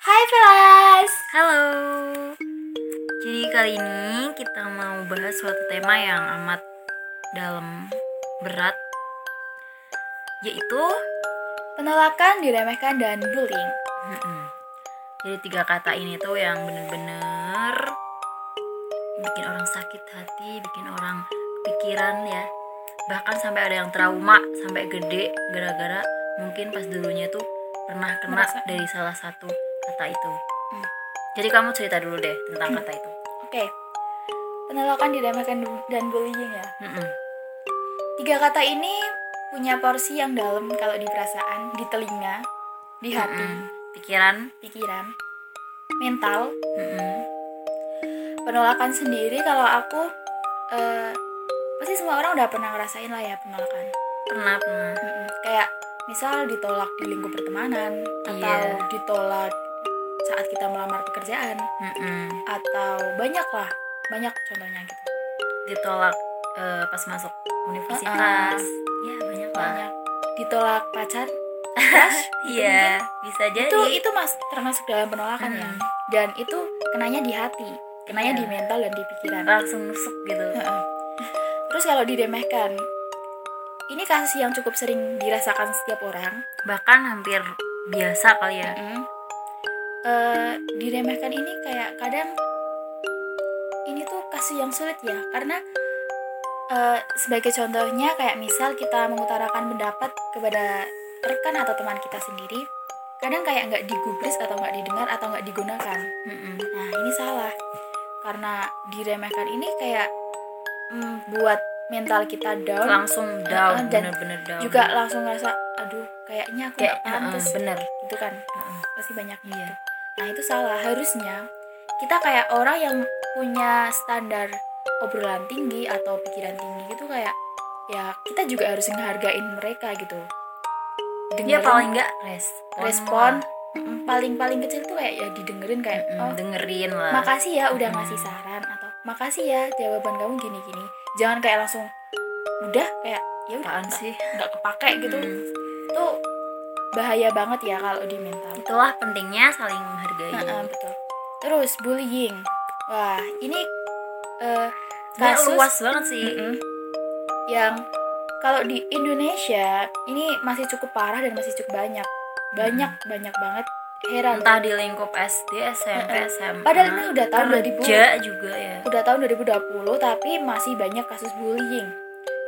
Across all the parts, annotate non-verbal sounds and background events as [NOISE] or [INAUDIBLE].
Hai Velas Halo. Jadi kali ini kita mau bahas suatu tema yang amat dalam berat yaitu Penolakan, diremehkan, dan bullying mm-mm. Jadi tiga kata ini tuh yang bener-bener bikin orang sakit hati, bikin orang pikiran ya. Bahkan sampai ada yang trauma sampai gede gara-gara mungkin pas dulunya tuh pernah kena Merasa- dari salah satu kata itu. Hmm. Jadi kamu cerita dulu deh tentang kata itu. Oke Penolakan, diremehkan, dan bullying ya Mm-mm. Tiga kata ini punya porsi yang dalam kalau di perasaan, di telinga, di hati, Mm-mm. Pikiran. pikiran, mental Mm-mm. Penolakan sendiri kalau aku eh, Pasti semua orang udah pernah ngerasain lah ya penolakan Pernah pernah. Mm-mm. Kayak misal ditolak di lingkup pertemanan Atau Iya. ditolak saat kita melamar pekerjaan Mm-mm. Atau banyak lah Banyak contohnya gitu Ditolak eh, pas masuk universitas. Ya banyak lah. banyak ditolak pacar [LAUGHS] Iya bisa jadi. itu itu mas termasuk dalam penolakan ya Hmm. dan itu kenanya di hati kenanya Iya. di mental dan di pikiran langsung nusuk gitu. Terus kalau diremehkan ini kasus yang cukup sering dirasakan setiap orang Bahkan hampir biasa kali ya. Mm-mm. Eh, diremehkan ini kayak kadang ini tuh kasus yang sulit ya karena eh, sebagai contohnya kayak misal kita mengutarakan pendapat kepada rekan atau teman kita sendiri kadang kayak nggak digubris atau nggak didengar atau nggak digunakan Mm-mm. nah ini salah karena diremehkan ini kayak mm, buat mental kita down Langsung down, Heeh, dan bener-bener down. juga langsung ngerasa aduh kayaknya aku kayak nggak pantas heeh, bener. gitu kan Heeh. pasti banyak Iya. gitu. Nah itu salah. Harusnya kita kayak orang yang punya standar obrolan tinggi atau pikiran tinggi gitu kayak ya kita juga harus menghargain mereka gitu. Dia Dengerin paling enggak respon. respon lah. mm, paling paling kecil tuh kayak ya didengerin kayak Mm-mm, oh dengerin lah. makasih ya udah Mm. ngasih saran atau makasih ya jawaban kamu gini gini. Jangan kayak langsung udah kayak ya udah sih? nggak kepake gitu. Mm. Bahaya banget ya kalau di mental. Itulah pentingnya saling menghargai. Heeh, betul. Terus bullying. Wah, ini Sebenarnya kasus luas banget sih. Mm-mm. yang kalau di Indonesia ini masih cukup parah dan masih cukup banyak. Banyak banyak banget. Heran. Entah di lingkup SD, SMP, Heeh. SMA. Padahal ini udah tahun 2000. kerja juga ya. Udah tahun 2020 tapi masih banyak kasus bullying.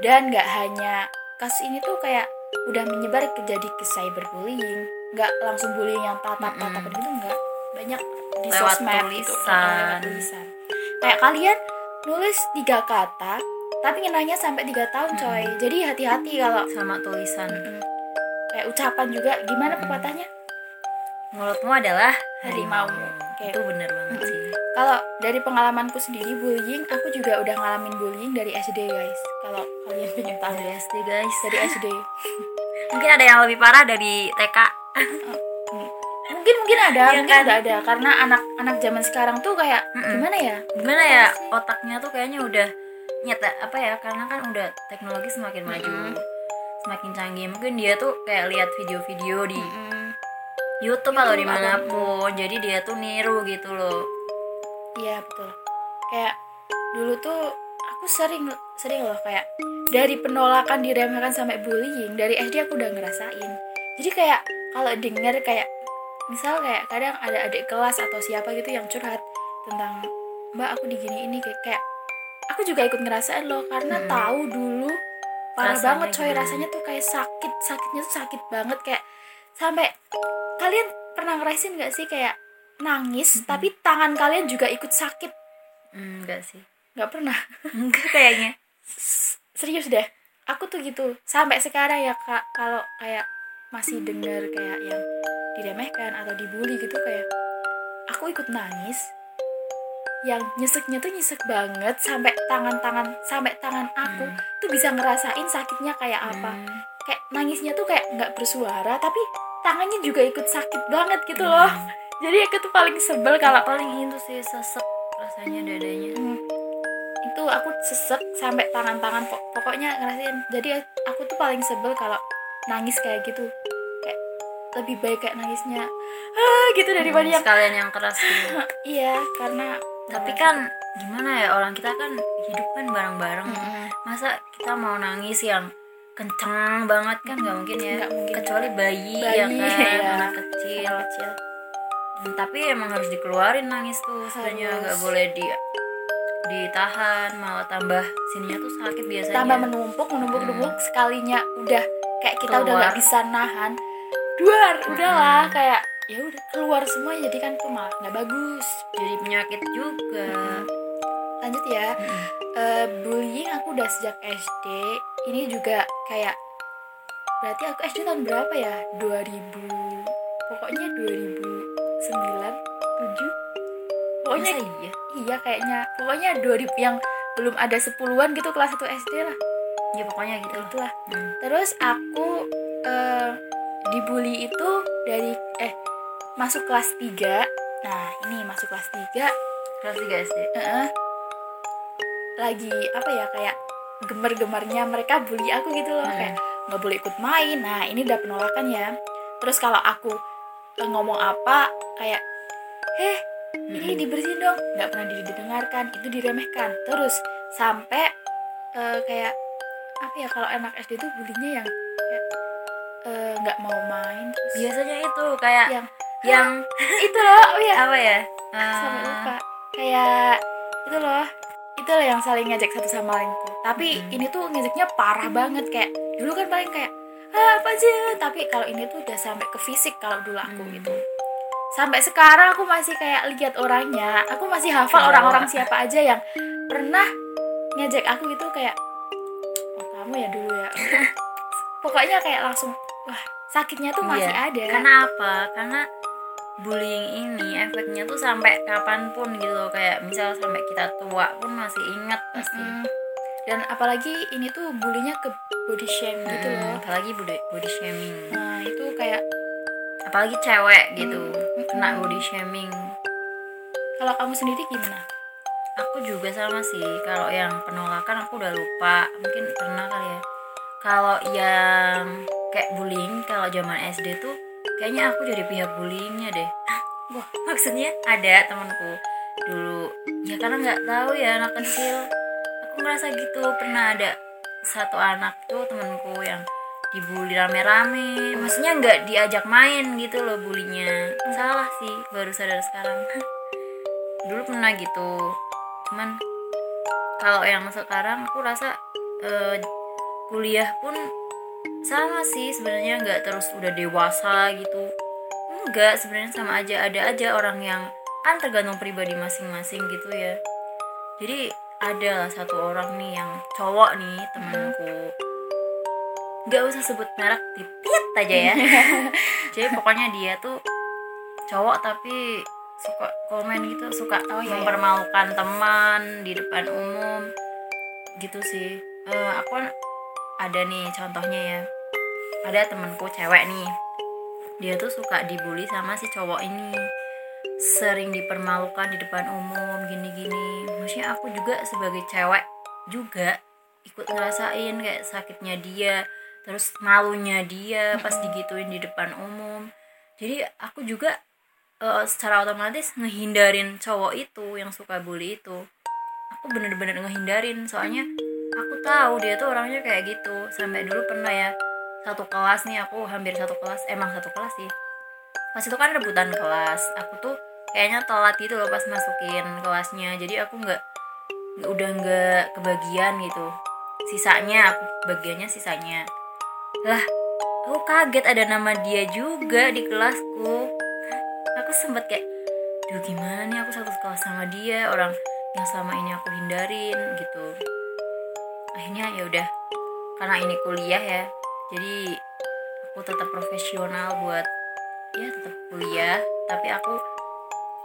Dan nggak hanya kasus ini tuh kayak udah menyebar ke jadi ke cyberbullying. Nggak langsung bullying yang tatap-tatapan Mm-mm. gitu nggak. Banyak di Lewat sosmed gitu. tulisan. lewat tulisan. Kayak kalian nulis tiga kata tapi ngenanya sampai tiga tahun coy. Jadi hati-hati kalau Sama tulisan. Mm-mm. kayak ucapan juga gimana pepatahnya? Mulutmu adalah Harimaumu. harimaumu. Oke. Itu bener banget sih. Kalau dari pengalamanku sendiri bullying, aku juga udah ngalamin bullying dari SD guys. Kalau kalian pengen tahu Dari SD guys. dari SD. [LAUGHS] Mungkin ada yang lebih parah dari TK. [LAUGHS] Mungkin mungkin ada, Iya mungkin kan? nggak ada karena anak-anak zaman sekarang tuh kayak Mm-mm. gimana ya? Gimana ya otaknya tuh kayaknya udah nyata apa ya karena kan udah teknologi semakin maju Mm-mm. semakin canggih mungkin dia tuh kayak lihat video-video di Mm-mm. YouTube atau YouTube di mana pun jadi dia tuh niru gitu loh Iya betul. Kayak dulu tuh aku sering sering loh kayak dari penolakan diremehkan sampai bullying dari SD aku udah ngerasain. Jadi kayak kalau denger kayak misal kayak kadang ada adik kelas atau siapa gitu yang curhat tentang mbak aku digini ini kayak, kayak aku juga ikut ngerasain loh karena Mm-mm. tahu dulu parah Rasanya banget coy gimana? rasanya tuh kayak sakit sakitnya tuh sakit banget kayak sampai kalian pernah ngerasain nggak sih kayak nangis tapi tangan kalian juga ikut sakit. Hmm, enggak sih. Nggak pernah. Enggak kayaknya. Serius deh. Aku tuh gitu. Sampai sekarang ya kak kalau kayak masih denger kayak yang diremehkan atau dibully gitu kayak aku ikut nangis yang nyeseknya tuh nyesek banget sampai tangan-tangan sampai tangan aku Hmm. tuh bisa ngerasain sakitnya kayak apa. Hmm. kayak nangisnya tuh kayak nggak bersuara tapi tangannya juga ikut sakit banget gitu loh. Hmm. Jadi aku tuh paling sebel kalau paling itu sih sesek rasanya dadanya. Hmm. itu aku sesek sampai tangan-tangan pok- pokoknya ngerasain. Jadi aku tuh paling sebel kalau nangis kayak gitu. Kayak lebih baik kayak nangisnya. Ah gitu daripada Hmm, yang sekalian yang keras gitu. [LAUGHS] iya karena tapi kan gimana ya orang kita kan hidup kan bareng-bareng. Mm-mm. masa kita mau nangis yang kenceng banget kan? Nggak mungkin ya. Nggak mungkin. kecuali bayi, Bayi, ya kan? iya. anak kecil. Anak kecil Hmm, tapi emang harus dikeluarin nangis tuh sebenarnya Harus. nggak boleh di ditahan malah tambah sininya tuh sakit biasanya. Tambah menumpuk menumpuk menumpuk sekalinya udah kayak kita udah Keluar. nggak bisa nahan duar udahlah kayak ya udah keluar semua jadi kan tuh malah nggak bagus. Jadi penyakit juga. Lanjut ya. Mm-mm. Eh, bullying aku udah sejak SD ini juga kayak berarti aku SD tahun berapa ya? 2000 pokoknya 2009 7 pokoknya Masa iya? iya kayaknya. Pokoknya 2000 yang belum ada 10-an gitu kelas 1 SD lah. Ya pokoknya gitu lah. Itulah. Hmm. terus aku eh, dibully itu dari eh masuk kelas 3 nah ini masuk kelas 3 kelas 3 SD Heeh. lagi apa ya kayak gemer-gemernya mereka bully aku gitu loh. Hmm. kayak nggak boleh ikut main. Nah ini udah penolakan ya. Terus kalau aku ngomong apa kayak eh ini dibersihin dong. Nggak pernah didengarkan itu diremehkan. Terus sampai eh, kayak apa ya kalau anak SD tuh bulinya yang eh, nggak mau main terus biasanya itu kayak yang yang [LAUGHS] itu loh oh ya apa ya? Sampai Eh, lupa. Kayak itu loh itu loh yang saling ngajak satu sama lain tuh. Tapi Mm-mm. ini tuh ngajaknya parah banget kayak dulu kan paling kayak ah, apa sih? Tapi kalau ini tuh udah sampai ke fisik kalau dulu aku Hmm. gitu. Sampai sekarang aku masih kayak lihat orangnya. Aku masih hafal orang-orang siapa aja yang pernah ngajak aku gitu kayak oh kamu ya dulu ya. [LAUGHS] Pokoknya kayak langsung wah sakitnya tuh masih Iya. ada. Karena apa karena bullying ini efeknya tuh sampai kapan pun gitu loh. Kayak misal sampai kita tua pun masih ingat pasti. Mm-mm. Dan apalagi ini tuh bulinya ke body shame gitu Mm, loh apalagi body, body shaming. Nah itu kayak apalagi cewek gitu Mm. kena body shaming. Kalau kamu sendiri gimana? Aku juga sama sih. Kalau yang penolakan aku udah lupa. Mungkin pernah kali ya. Kalau yang kayak bullying kalau zaman SD tuh kayaknya aku jadi pihak bullyingnya deh. Wah. [LAUGHS] Maksudnya ada temanku dulu. Ya karena nggak tahu ya anak kecil aku ngerasa gitu. Pernah ada satu anak tuh temanku yang dibully rame-rame. Maksudnya nggak diajak main gitu loh bulinya. Salah sih baru sadar sekarang. [LAUGHS] Dulu pernah gitu. Cuman kalau yang sekarang aku rasa eh, kuliah pun sama sih sebenarnya. Nggak terus udah dewasa gitu. Enggak sebenarnya sama aja. Ada aja orang yang kan tergantung pribadi masing-masing gitu ya. Jadi ada satu orang nih yang cowok nih temanku. Nggak usah sebut merek tipit aja ya. [LAUGHS] Jadi pokoknya dia tuh cowok tapi suka komen gitu suka Oh, iya, iya. mempermalukan teman di depan umum. Gitu sih. Eh, aku ada nih contohnya ya. Ada temenku cewek nih. Dia tuh suka dibully sama si cowok ini sering dipermalukan di depan umum gini-gini. Maksudnya aku juga sebagai cewek juga ikut ngerasain kayak sakitnya dia terus malunya dia pas digituin di depan umum. Jadi aku juga eh, secara otomatis ngehindarin cowok itu yang suka bully itu. Aku bener-bener ngehindarin soalnya aku tahu dia tuh orangnya kayak gitu. Sampai dulu pernah ya satu kelas nih aku hampir satu kelas emang satu kelas sih pas itu kan rebutan kelas. Aku tuh kayaknya telat gitu loh pas masukin kelasnya. Jadi aku nggak udah nggak kebagian gitu. Sisanya aku bagiannya sisanya. Lah aku kaget ada nama dia juga di kelasku. Aku sempet kayak duh gimana nih aku satu kelas sama dia? Orang yang selama ini aku hindarin gitu. Akhirnya ya udah karena ini kuliah ya. Jadi aku tetap profesional buat ya tetap kuliah. Tapi aku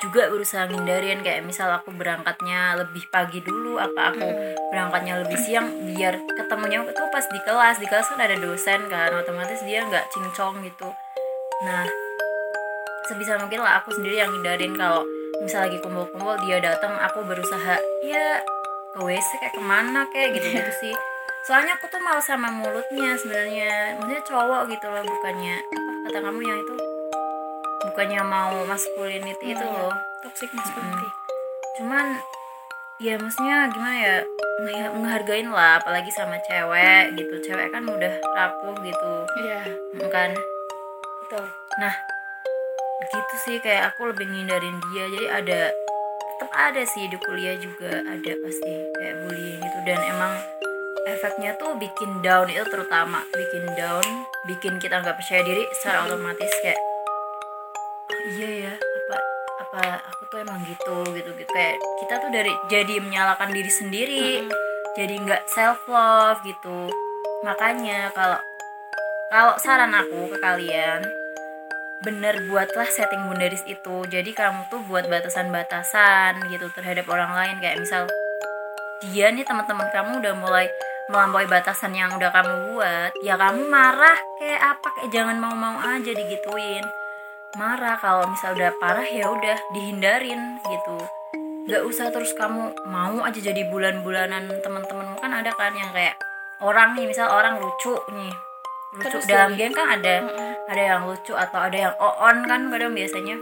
juga berusaha ngindarin. Kayak misal aku berangkatnya lebih pagi dulu apa aku berangkatnya lebih siang biar ketemunya itu pas di kelas. Di kelas kan ada dosen kan otomatis dia nggak cincong gitu. Nah sebisa mungkin lah aku sendiri yang hindarin kalau misal lagi kumpul-kumpul dia datang aku berusaha ya ke WC kayak ke mana kayak gitu gitu sih. Soalnya aku tuh mau sama mulutnya sebenarnya. Maksudnya cowok gitu loh bukannya apa kata kamu yang itu bukannya mau masculinity itu Hmm, iya. loh. Toxic masculinity. Cuman ya maksudnya gimana ya ngehargain lah apalagi sama cewek gitu. Cewek kan udah rapuh gitu. Iya. Mm, kan? Betul. Nah gitu sih kayak aku lebih ngindarin dia. Jadi ada tetap ada sih di kuliah juga ada pasti kayak bullying gitu. Dan emang efeknya tuh bikin down itu terutama bikin down bikin kita nggak percaya diri secara otomatis. Kayak iya ya apa apa aku tuh emang gitu gitu gitu. Kayak kita tuh dari jadi menyalahkan diri sendiri. Mm-mm. jadi nggak self love gitu. Makanya kalau kalau saran aku ke kalian bener buatlah setting boundaries itu. Jadi kamu tuh buat batasan-batasan gitu terhadap orang lain. Kayak misal dia nih teman-teman kamu udah mulai melampaui batasan yang udah kamu buat ya kamu marah kayak apa kayak jangan mau-mau aja digituin marah. Kalau misal udah parah ya udah dihindarin gitu. Nggak usah terus kamu mau aja jadi bulan-bulanan teman-teman kan ada kan yang kayak orang nih misal orang lucu nih. Lucu Terus dalam geng kan ada. Mm-mm. ada yang lucu atau ada yang on kan kadang biasanya.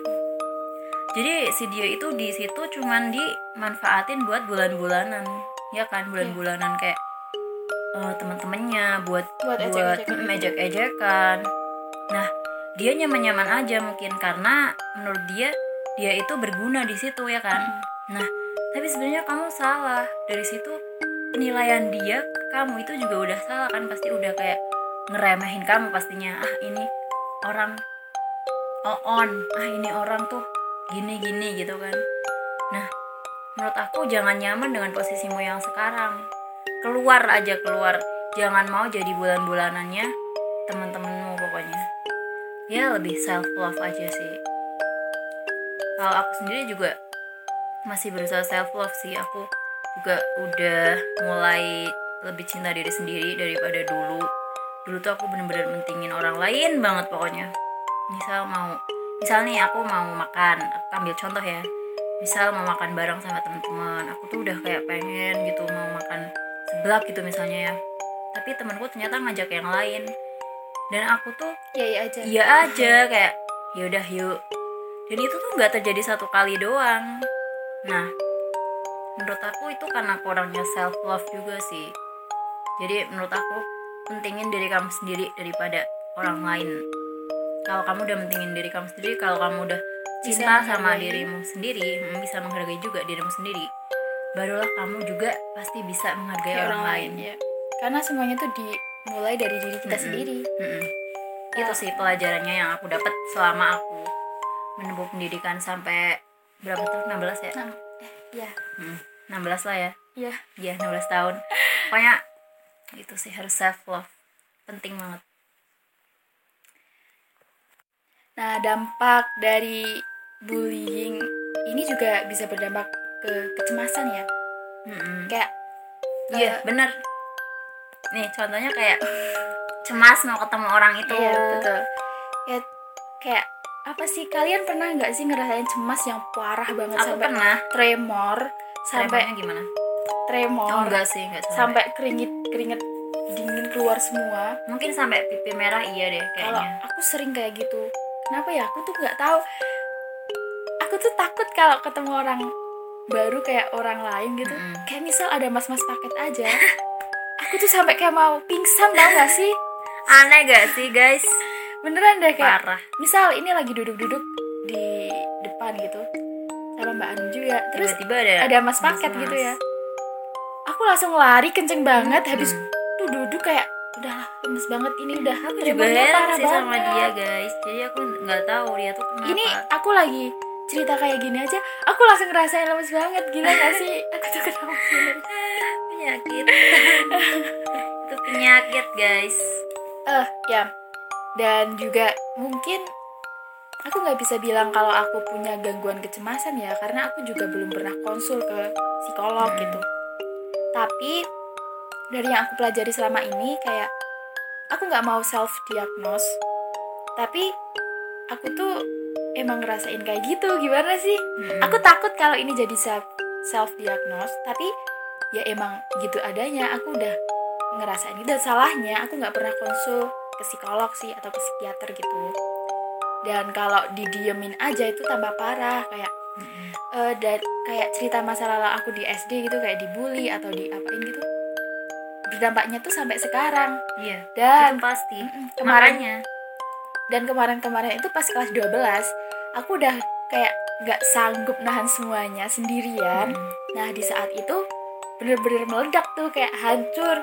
Jadi si dia itu di situ cuman dimanfaatin buat bulan-bulanan. Ya kan bulan-bulanan kayak eh, teman-temannya buat Buat buat ejek-ejekan mm, ejek-ejekan. Nah dia nyaman-nyaman aja mungkin karena menurut dia dia itu berguna di situ ya kan? Nah tapi sebenarnya kamu salah. Dari situ penilaian dia ke kamu itu juga udah salah kan? Pasti udah kayak ngeremehin kamu pastinya. Ah ini orang oh on ah ini orang tuh gini gini gitu kan? Nah menurut aku jangan nyaman dengan posisimu yang sekarang. Keluar aja keluar. Jangan mau jadi bulan-bulanannya teman-temanmu pokoknya ya lebih self love aja sih. Kalau aku sendiri juga masih berusaha self love sih. Aku juga udah mulai lebih cinta diri sendiri daripada dulu. Dulu tuh aku bener-bener mentingin orang lain banget pokoknya. Misal mau misal nih aku mau makan aku ambil contoh ya. Misal mau makan bareng sama teman-teman aku tuh udah kayak pengen gitu mau makan seblak gitu misalnya ya. Tapi temanku ternyata ngajak yang lain dan aku tuh iya iya aja. iya aja kayak yaudah yuk. Dan itu tuh nggak terjadi satu kali doang. Nah menurut aku itu karena kurangnya self love juga sih. Jadi menurut aku pentingin diri kamu sendiri daripada orang lain. Kalau kamu udah pentingin diri kamu sendiri kalau kamu udah Bisa cinta sama menghargai. dirimu sendiri mm, bisa menghargai juga dirimu sendiri barulah kamu juga pasti bisa menghargai kayak orang, lain, ya. Karena semuanya tuh dimulai dari diri kita Mm-mm. sendiri. Mm-mm. itu sih pelajarannya yang aku dapat selama aku menempuh pendidikan sampai berapa tahun? 16 ya? Eh ya Mm, 16 lah ya? Ya Iya 16 tahun. Pokoknya itu sih harus self love penting banget. Nah dampak dari bullying ini juga bisa berdampak ke kecemasan ya? Mm-mm. kayak iya eh, bener nih contohnya kayak cemas mau ketemu orang itu. Iya betul. Kayak kayak apa sih kalian pernah nggak sih ngerasain cemas yang parah banget aku sampai pernah. tremor sampai Tremornya gimana? tremor oh enggak sih enggak sampai. sampai keringet keringet dingin keluar semua. Mungkin sampai pipi merah iya deh kalau kayaknya aku sering kayak gitu. Kenapa ya? Aku tuh nggak tahu. Aku tuh takut kalau ketemu orang baru kayak orang lain gitu. Mm-mm. kayak misal ada mas-mas paket aja [LAUGHS] aku tuh sampai kayak mau pingsan tau gak sih? Aneh gak sih guys? Beneran deh kayak parah. misal ini lagi duduk-duduk di depan gitu sama mbak Anu juga. Terus tiba-tiba ada ada mas paket mas. gitu ya. Aku langsung lari kenceng banget habis Hmm. tuh duduk kayak udah lemes banget ini udah. Aku juga parah sih sama banget. dia guys. Jadi aku nggak tahu dia tuh kenapa. Ini aku lagi cerita kayak gini aja aku langsung ngerasain lemes banget gila gak sih? [LAUGHS] Aku tuh kenapa penyakit. [LAUGHS] Itu penyakit guys. Eh ya. Dan juga mungkin aku nggak bisa bilang kalau aku punya gangguan kecemasan ya karena aku juga belum pernah konsul ke psikolog Hmm. gitu. Tapi dari yang aku pelajari selama ini kayak aku nggak mau self diagnose tapi aku tuh emang ngerasain kayak gitu. Gimana sih? Mm-mm. aku takut kalau ini jadi self self diagnose tapi ya emang gitu adanya aku udah ngerasain itu dan salahnya aku nggak pernah konsul ke psikolog sih atau ke psikiater gitu. Dan kalau didiemin aja itu tambah parah kayak eh dan kayak cerita masa lalu aku di SD gitu kayak dibully atau diapain gitu berdampaknya tuh sampai sekarang. Iya dan itu pasti. Mm-mm, kemarin makanya dan kemarin-kemarin itu pas kelas 12 aku udah kayak nggak sanggup nahan semuanya sendirian. Mm. nah di saat itu bener-bener meledak tuh kayak hancur.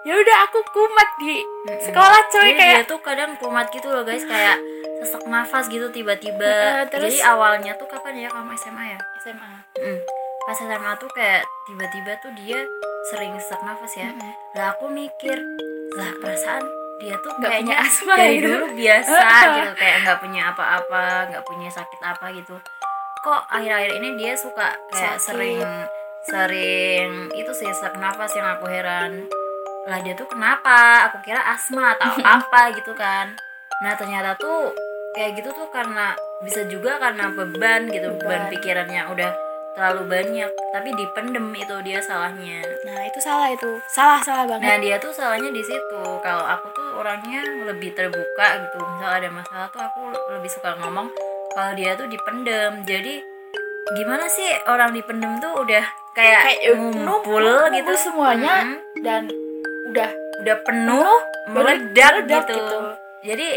Ya udah aku kumat di sekolah coy Jadi kayak dia tuh kadang kumat gitu loh guys kayak sesak nafas gitu tiba-tiba. [LAUGHS] Terus- jadi awalnya tuh kapan ya? Kamu SMA ya? SMA Mm. pas SMA tuh kayak tiba-tiba tuh dia sering sesak nafas ya. Mm-mm. lah aku mikir lah perasaan dia tuh Nggak kayaknya punya asma dari gitu. dulu biasa [LAUGHS] gitu kayak nggak punya apa-apa nggak punya sakit apa gitu. Kok akhir-akhir ini dia suka kayak Sakit. sering sering itu sih sesak nafas yang aku heran lah dia tuh kenapa aku kira asma atau [LAUGHS] apa gitu kan nah ternyata tuh kayak gitu tuh karena bisa juga karena beban gitu beban, Beban. pikirannya udah terlalu banyak tapi dipendem itu dia salahnya nah itu salah itu salah salah banget Nah dia tuh salahnya di situ. Kalau aku tuh orangnya lebih terbuka gitu. Misal ada masalah tuh aku lebih suka ngomong. Kalau dia tuh dipendem. Jadi gimana sih orang dipendem tuh udah kayak, Kayak, eh, ngumpul numpuk- gitu semuanya. Mm-mm. dan udah udah penuh meledak meledak gitu. gitu. Jadi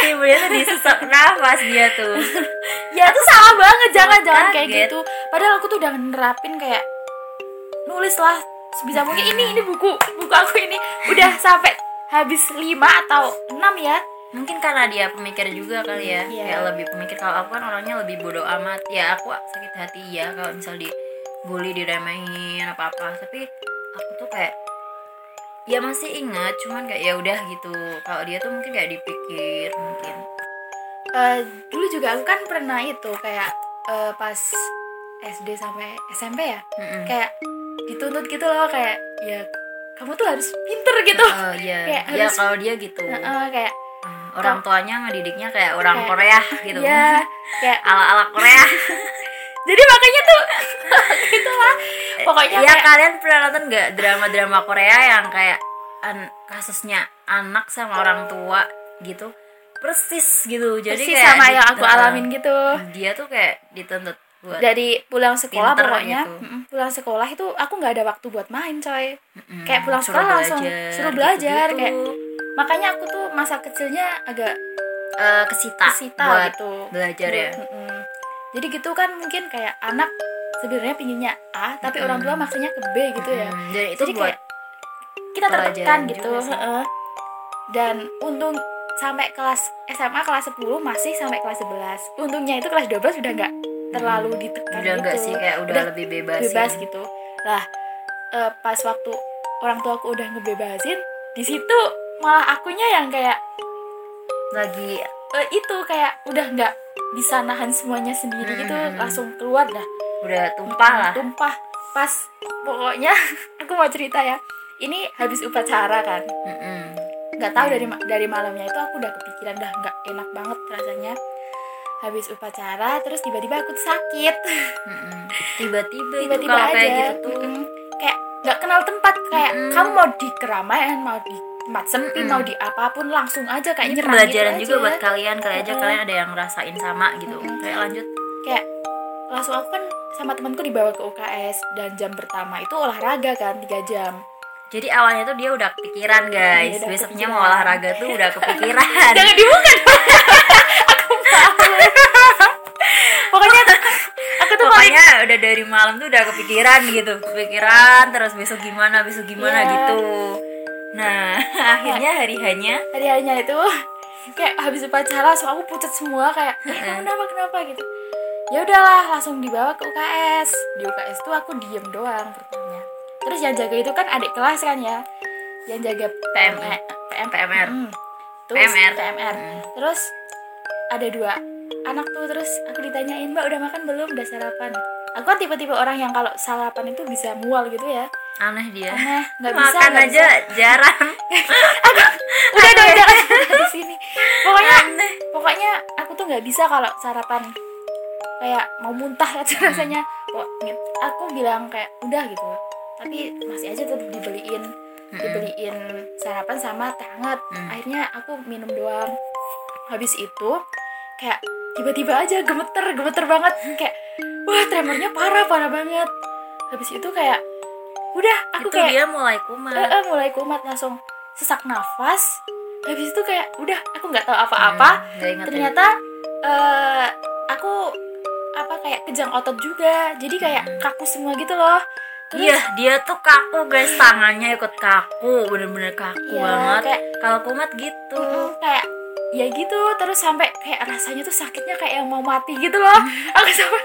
tiba-tiba tuh disesak nafas dia tuh. [LAUGHS] ya itu salah banget jangan jangan kayak Kaget. gitu padahal aku tuh udah nerapin kayak nulis lah sebisa mungkin ini ini buku buku aku ini udah sampai habis lima atau enam ya Mungkin karena dia pemikir juga kali ya. Iya. Kayak lebih pemikir Kalau aku kan orangnya lebih bodoh amat. Ya aku sakit hati ya Kalau misal dibully, diremehin apa-apa. Tapi aku tuh kayak Ya masih ingat Cuman kayak ya udah gitu. Kalau dia tuh mungkin kayak dipikir Mungkin. Eh, dulu juga aku kan pernah itu kayak eh, pas SD sampai SMP ya Mm-mm. kayak dituntut gitu loh kayak ya kamu tuh harus pinter gitu. Oh iya. [LAUGHS] Kayak Ya harus- kalau dia gitu. Heeh, kayak Hmm, Orang tuanya ngedidiknya kayak orang Kayak- Korea [LAUGHS] gitu. ya kayak Ala-ala Korea. [LAUGHS] Jadi makanya tuh [LAUGHS] gitulah pokoknya ya kayak kalian pernah nonton nggak drama-drama Korea yang kayak an- kasusnya anak sama orang tua gitu? Persis gitu. Jadi persis kayak sama yang aku alamin gitu. Dia tuh kayak dituntut buat dari pulang sekolah pokoknya. gitu. pulang sekolah itu aku nggak ada waktu buat main coy. Mm, kayak pulang sekolah langsung belajar, suruh belajar, gitu-gitu. kayak makanya aku tuh masa kecilnya agak Eh, kesita, kesita buat gitu. belajar ya? Mm-mm. jadi gitu kan mungkin kayak anak sebenarnya pinginnya A tapi orang tua maksudnya ke B gitu ya. Mm, dan itu jadi buat kayak kita tertekan gitu dan untung sampai kelas SMA kelas 10 masih sampai kelas 11 untungnya itu kelas 12 udah nggak terlalu ditekan udah gitu. enggak sih kayak udah, lebih bebas, bebas ya. gitu. Lah eh, pas waktu orang tua aku udah ngebebasin di situ malah akunya yang kayak lagi eh, itu kayak udah nggak bisa nahan semuanya sendiri gitu Hmm. langsung keluar dah. Udah tumpah lah. tumpah. Pas pokoknya [LAUGHS] aku mau cerita ya. Ini habis upacara kan. Mm-mm. nggak tahu dari ma- dari malamnya itu aku udah kepikiran dah nggak enak banget rasanya. Habis upacara terus tiba-tiba aku sakit. Mm-mm. [LAUGHS] tiba-tiba tiba-tiba aja kayak gitu tuh. Kayak nggak kenal tempat kayak kamu mau di keramaian mau di tempat sepi Mm-mm. mau di apa pun langsung aja kayak ini pembelajaran gitu juga aja. buat kalian kali aja kalian ada yang ngerasain sama gitu Mm-mm. kayak lanjut kayak langsung aku kan sama temanku dibawa ke UKS dan jam pertama itu olahraga kan tiga jam jadi awalnya tuh dia udah kepikiran guys udah besoknya kepikiran. mau olahraga tuh udah kepikiran [LAUGHS] jangan dibuka [LAUGHS] aku pokoknya aku tuh paling pokoknya udah dari malam tuh udah kepikiran gitu kepikiran terus besok gimana besok gimana Iya. gitu nah [LAUGHS] akhirnya hari hanya? Hari harinya itu. Kayak habis upacara langsung aku pucat semua kayak eh, kenapa kenapa? gitu. Ya udahlah langsung dibawa ke UKS di UKS tuh aku diem doang pertamanya terus yang jaga itu kan adik kelas kan ya? Yang jaga PMI. PM PMR Mm. terus PMR. PMR terus ada dua anak tuh terus aku ditanyain mbak udah makan belum? Udah sarapan aku kan tipe-tipe orang yang kalau sarapan itu bisa mual gitu ya. Aneh dia. Aneh nggak bisa makan nggak aja jarang. [LAUGHS] Udah udah udah di sini. Pokoknya aneh. pokoknya aku tuh nggak bisa kalau sarapan. Kayak mau muntah aja Hmm. rasanya. Kok aku bilang kayak udah gitu. Tapi masih aja tetap dibeliin dibeliin sarapan sama teh hangat. Mm. akhirnya aku minum doang. Habis itu kayak tiba-tiba aja gemeter gemeter banget. Kayak wah tremornya parah parah banget habis itu kayak udah aku itu kayak dia mulai kumat eh, eh, mulai kumat langsung sesak nafas habis itu kayak udah aku nggak tahu apa-apa Hmm, ya. ternyata eh aku apa kayak kejang otot juga jadi kayak Hmm. kaku semua gitu loh terus Iya, dia tuh kaku guys, tangannya ikut kaku, bener-bener kaku Iya, banget. kayak Kalau kumat gitu. mm, kayak ya gitu terus sampai kayak rasanya tuh sakitnya kayak yang mau mati gitu loh aku sampai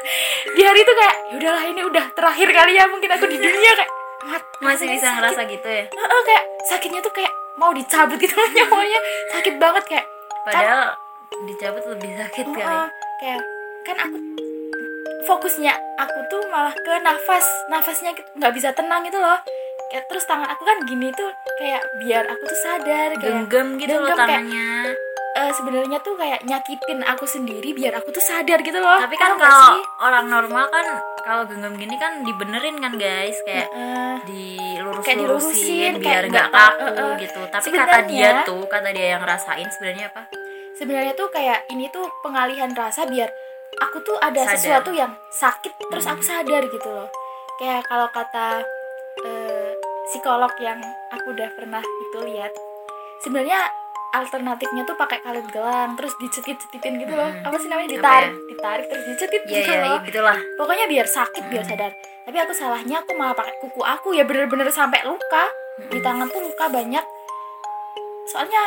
di hari itu kayak ya udahlah ini udah terakhir kali ya mungkin aku di dunia kayak mat Masih bisa sakit. ngerasa gitu ya. Heeh, kayak sakitnya tuh kayak mau dicabut gitu loh [LAUGHS] nyawanya sakit banget kayak Padahal dicabut lebih sakit kali. Heeh, kayak kan aku fokusnya aku tuh malah ke nafas nafasnya nggak bisa tenang gitu loh kayak terus tangan aku kan gini tuh kayak biar aku tuh sadar kayak Genggam gitu loh kayak, eh, sebenarnya tuh kayak nyakitin aku sendiri biar aku tuh sadar gitu loh Tapi kan kalau orang normal kan kalau genggam gini kan dibenerin kan guys, kayak Heeh. dilurus Kayak dilurusin, biar nggak tahu, kaku eh, eh. gitu. Tapi kata dia tuh, kata dia yang ngerasain sebenarnya apa? sebenarnya tuh kayak ini tuh pengalihan rasa biar aku tuh ada Sadar. sesuatu yang sakit terus Hmm. aku sadar gitu loh kayak kalau kata eh, psikolog yang aku udah pernah itu lihat sebenarnya alternatifnya tuh pakai karet gelang terus dicetit-cetitin gitu loh. Hmm. apa sih namanya? Ditarik ya? ditarik terus dicetit Iya gitu ya, loh. gitulah. pokoknya biar sakit biar Hmm. sadar. Tapi aku salahnya aku malah pakai kuku aku ya bener-bener sampai luka. Di Hmm. tangan tuh luka banyak. Soalnya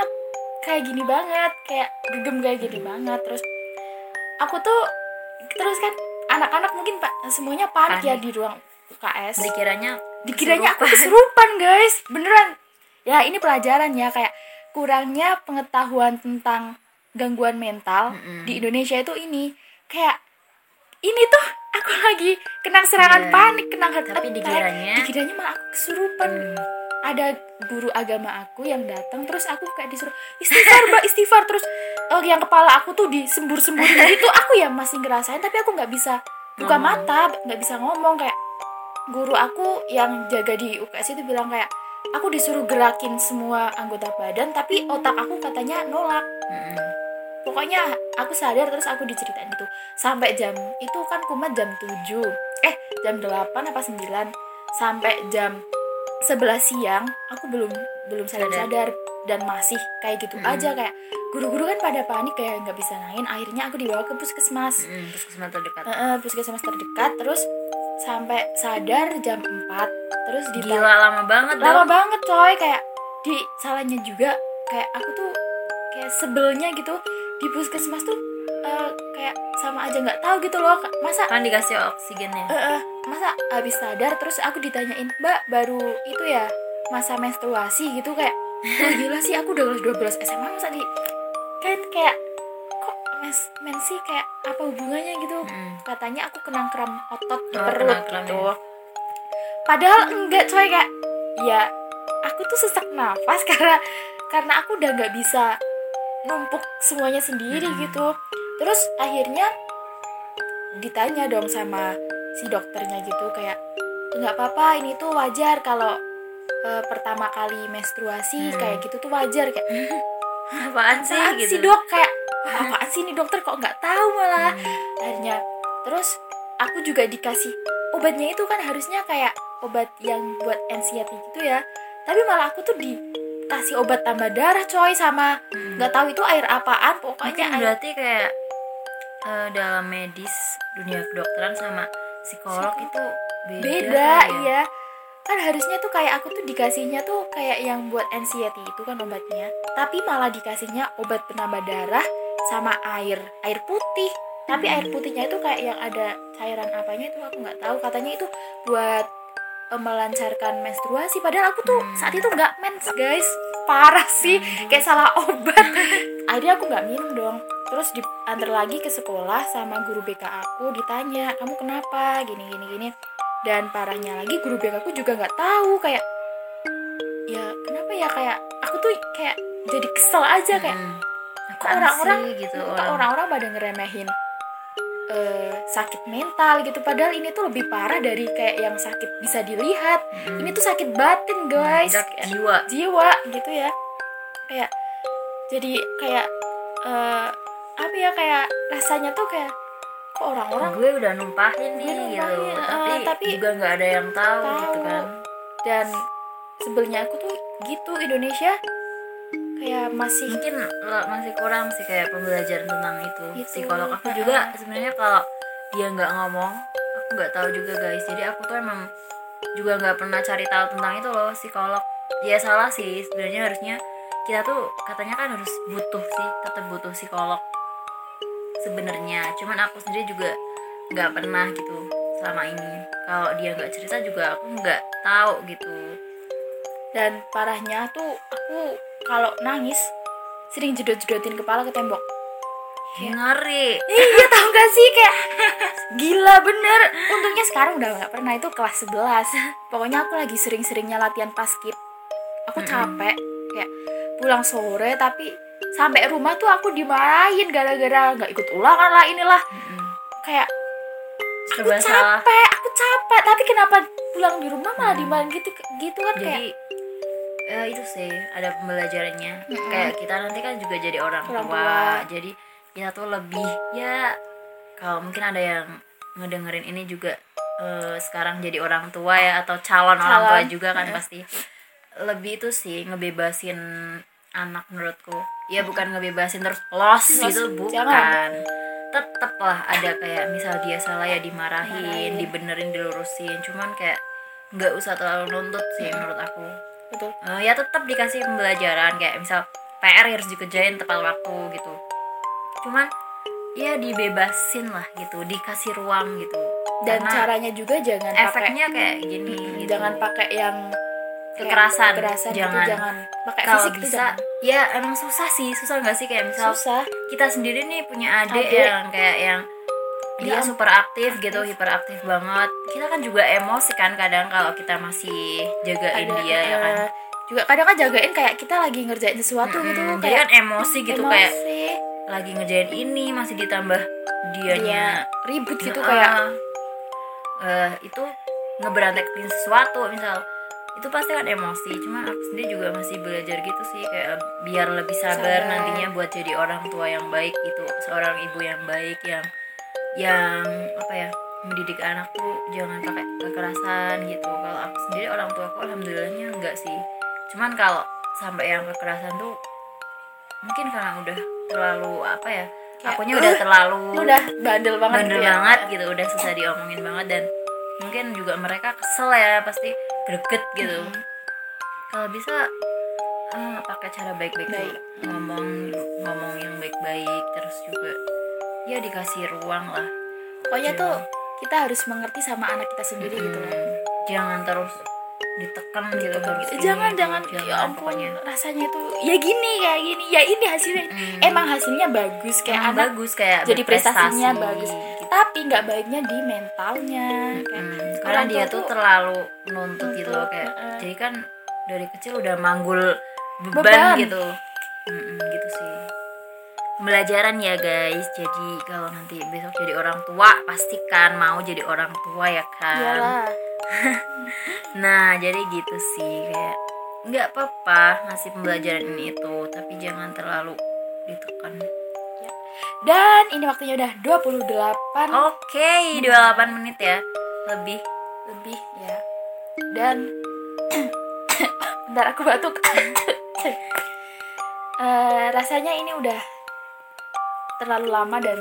kayak gini banget kayak gegem kayak gini banget. Terus aku tuh terus kan anak-anak mungkin pak semuanya panik, ya di ruang UKS Dikiranya dikiranya aku kesurupan guys. Beneran. Ya ini pelajaran ya kayak kurangnya pengetahuan tentang gangguan mental Mm-mm. di Indonesia itu ini kayak ini tuh aku lagi kena serangan Iya. panik kena heart Tapi attack. dikiranya- dikiranya malah aku kesurupan Hmm. ada guru agama aku yang datang terus aku kayak disuruh istighfar mbak istighfar terus eh, yang kepala aku tuh disembur-semburin gitu aku ya masih ngerasain tapi aku nggak bisa buka Ngomong. mata nggak bisa ngomong kayak guru aku yang jaga di UKS itu bilang kayak aku disuruh gerakin semua anggota badan tapi otak aku katanya nolak. Mm-mm. pokoknya aku sadar terus aku diceritain gitu. Sampai jam itu kan kumat jam 7 eh jam 8 apa 9 sampai jam 11 siang aku belum belum sadar sadar. dan masih kayak gitu Mm-mm. aja kayak guru-guru kan pada panik kayak nggak bisa nain akhirnya aku dibawa ke puskesmas. Mm-mm, puskesmas terdekat. Eh, puskesmas terdekat. Terus sampai sadar jam 4 terus ditanya Gila lama banget lama dong. banget coy kayak di salahnya juga kayak aku tuh kayak sebelnya gitu di puskesmas tuh eh, kayak sama aja nggak tahu gitu loh masa Kan dikasih oksigennya. eh, eh, masa habis sadar terus aku ditanyain mbak baru itu ya masa menstruasi gitu kayak oh gila sih aku udah kelas 12 SMA masa di kan kayak kok mens mensi kayak apa hubungannya gitu Mm. katanya aku kena kram otot di Oh, perut gitu ya. padahal enggak coy kayak ya aku tuh sesak nafas [LAUGHS] karena karena aku udah nggak bisa numpuk semuanya sendiri Mm-mm. gitu terus akhirnya ditanya dong sama si dokternya gitu kayak nggak apa-apa ini tuh wajar kalau eh, pertama kali menstruasi Hmm. kayak gitu tuh wajar kayak [LAUGHS] Apaan sih apaan gitu. sih dok kayak "Wah, apaan sih ini dokter kok nggak tahu malah Hmm. akhirnya terus aku juga dikasih obatnya itu kan harusnya kayak obat yang buat anxiety gitu ya tapi malah aku tuh dikasih obat tambah darah coy sama Mm. nggak tahu itu air apaan Mungkin pokoknya air berarti kayak eh, dalam medis dunia kedokteran sama psikolog Psikolog. itu beda, beda ya. iya kan harusnya tuh kayak aku tuh dikasihnya tuh kayak yang buat anxiety itu kan obatnya tapi malah dikasihnya obat penambah darah sama air air putih. Tapi air putihnya itu kayak yang ada cairan apanya itu aku nggak tahu. Katanya itu buat eh, melancarkan menstruasi. Padahal aku tuh saat itu nggak mens guys. Parah sih. Kayak salah obat. [LAUGHS] Akhirnya aku nggak minum dong. Terus diantar lagi ke sekolah sama guru BK aku ditanya kamu kenapa? Gini gini gini. Dan parahnya lagi guru BK aku juga nggak tahu kayak ya kenapa ya? Kayak aku tuh kayak jadi kesel aja kayak Mm. Kok orang-orang gitu kok orang. orang-orang pada ngeremehin eh, sakit mental gitu. Padahal ini tuh lebih parah dari kayak yang sakit bisa dilihat. Mm. ini tuh sakit batin guys. Kayak jiwa. jiwa gitu ya. Kayak jadi kayak eh, apa ya kayak rasanya tuh kayak kok orang-orang gue udah numpahin nih gitu. numpahin, tapi, eh, tapi juga nggak ada yang tahu, tahu. gitu kan. Dan sebelnya aku tuh gitu Indonesia kayak masih mungkin lo- masih kurang sih kayak pembelajaran tentang itu. Itu, psikolog aku juga sebenarnya kalau dia nggak ngomong aku nggak tahu juga guys. Jadi aku tuh emang juga nggak pernah cari tahu tentang itu loh psikolog. Ya salah sih. Sebenarnya harusnya kita tuh katanya kan harus butuh sih tetap butuh psikolog sebenarnya. Cuman aku sendiri juga nggak pernah gitu selama ini. Kalau dia nggak cerita juga aku nggak tahu gitu. Dan parahnya tuh aku kalau nangis sering jedot-jedotin kepala ke tembok. Ngeri. Iya [LAUGHS] tau gak sih? Kayak gila bener. Untungnya sekarang udah nggak pernah itu kelas 11 pokoknya aku lagi sering-seringnya latihan paskib aku capek kayak pulang sore tapi sampai rumah tuh aku dimarahin gara-gara nggak ikut ulangan lah inilah. Kayak aku capek aku capek. Tapi kenapa pulang di rumah malah dimarahin gitu gitu kan kayak eh, itu sih ada pembelajarannya Mm-mm. kayak kita nanti kan juga jadi orang, Orang tua. tua. jadi kita tuh lebih ya kalau mungkin ada yang ngedengerin ini juga eh, sekarang jadi orang tua ya atau calon, orang tua Calon. juga kan pasti lebih itu sih ngebebasin anak menurutku ya bukan ngebebasin terus Los, gitu bukan jangan. tetep lah ada kayak misal dia salah ya dimarahin Dimarahin. dibenerin dilurusin cuman kayak nggak usah terlalu nuntut sih menurut aku betul Eh, ya tetap dikasih pembelajaran kayak misal PR harus dikerjain tepat waktu gitu cuman ya dibebasin lah gitu dikasih ruang gitu dan Karena caranya juga jangan pakai efeknya kayak gini gitu. jangan pakai yang Kekerasan. kekerasan gitu, Jangan. jangan pakai kalau fisik bisa jangan. ya emang susah sih susah nggak sih kayak misal susah kita sendiri nih punya adik, Adik. yang kayak yang dia Dia super aktif gitu hiperaktif banget kita kan juga emosi kan kadang kalau kita masih jagain Ada, dia ya kan eh, juga kadang kan jagain kayak kita lagi ngerjain sesuatu gitu Mm, jadi kayak kan emosi gitu kayak emosi. lagi ngerjain ini masih ditambah dianya dia ribut gitu Heeh. kayak eh itu ngeberantakin sesuatu misal itu pasti kan emosi cuman aku sendiri juga masih belajar gitu sih kayak biar lebih sabar, Sabar. nantinya buat jadi orang tua yang baik itu seorang ibu yang baik yang yang apa ya mendidik anakku jangan pakai kekerasan gitu kalau aku sendiri orang tuaku alhamdulillahnya enggak sih cuman kalau sampai yang kekerasan tuh mungkin karena udah terlalu apa ya Kayak, akunya udah "Uh, terlalu [LAUGHS] udah bandel banget bandel gitu ya. banget gitu udah susah diomongin banget dan mungkin juga mereka kesel ya pasti greget gitu Mm. kalau bisa eh, pakai cara baik-baik Baik. ngomong ngomong yang baik-baik terus juga ya dikasih ruang lah pokoknya Iya. tuh kita harus mengerti sama anak kita sendiri gitu loh Hmm, jangan terus ditekan gitu Tekan terus gitu. ini, jangan itu. jangan ya ampun pokoknya rasanya itu ya gini kayak gini ya ini hasilnya Mm. emang hasilnya bagus kayak Emang anak bagus kayak jadi prestasinya berprestasi, bagus gitu. tapi nggak baiknya di mentalnya kayak Hmm, karena dia tuh terlalu nuntut gitu loh kayak heeh. jadi kan dari kecil udah manggul beban, Beban. gitu gitu pembelajaran ya guys. Jadi kalau nanti besok jadi orang tua pastikan mau jadi orang tua ya kan? [LAUGHS] Nah jadi gitu sih. Kayak nggak apa-apa ngasih pembelajaran ini itu tapi jangan terlalu ditekan. Dan ini waktunya udah 28 oke 28 menit ya. Lebih. Lebih ya. Dan [COUGHS] bentar aku batuk. [COUGHS] Eh, rasanya ini udah terlalu lama dan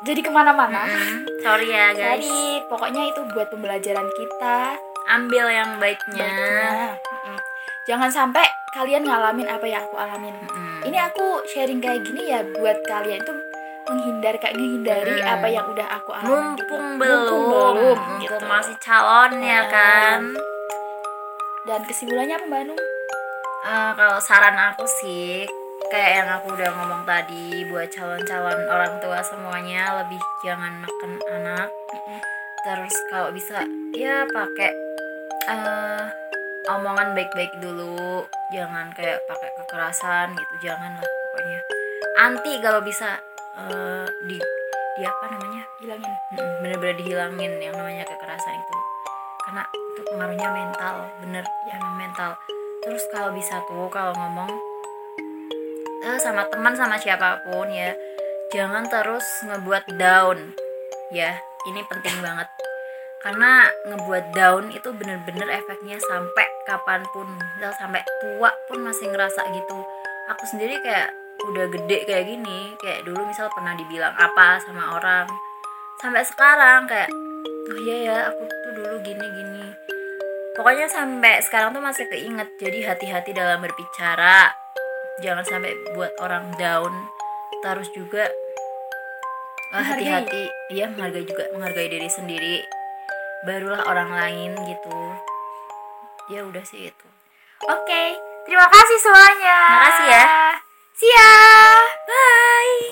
jadi ke mana-mana Mm, [LAUGHS] sorry ya guys Jadi pokoknya itu buat pembelajaran kita ambil yang baiknya Baiknya. Mm-mm. jangan sampai kalian ngalamin apa yang aku alamin Mm. ini aku sharing kayak gini ya buat kalian itu menghindar kayak menghindari Mm. apa yang udah aku alami mumpung belum belum, mumpung gitu. masih calon ya Nah. kan dan kesimpulannya apa mbak Nung? Eh, kalau saran aku sih kayak yang aku udah ngomong tadi buat calon-calon orang tua semuanya lebih jangan makan anak. Terus kalau bisa ya pakai eh omongan baik-baik dulu. Jangan kayak pakai kekerasan gitu jangan lah pokoknya. Anti kalau bisa eh, di di apa namanya hilangin. Bener-bener dihilangin yang namanya kekerasan itu. Karena itu pengaruhnya mental bener ya mental. Terus kalau bisa tuh kalau ngomong eh, sama teman sama siapa pun ya. Jangan terus ngebuat down. Ya ini penting banget. Karena ngebuat down itu bener-bener efeknya sampai kapan pun. Sampai tua pun masih ngerasa gitu. Aku sendiri kayak udah gede kayak gini kayak dulu misal pernah dibilang apa sama orang. Sampai sekarang kayak oh iya ya aku tuh dulu gini gini. Pokoknya sampai sekarang tuh masih keinget. Jadi hati-hati dalam berbicara jangan sampai buat orang down. Terus juga eh, hati-hati. Iya menghargai juga menghargai diri sendiri. Barulah orang lain gitu. Ya udah sih itu oke terima kasih semuanya. Makasih ya. see ya. Bye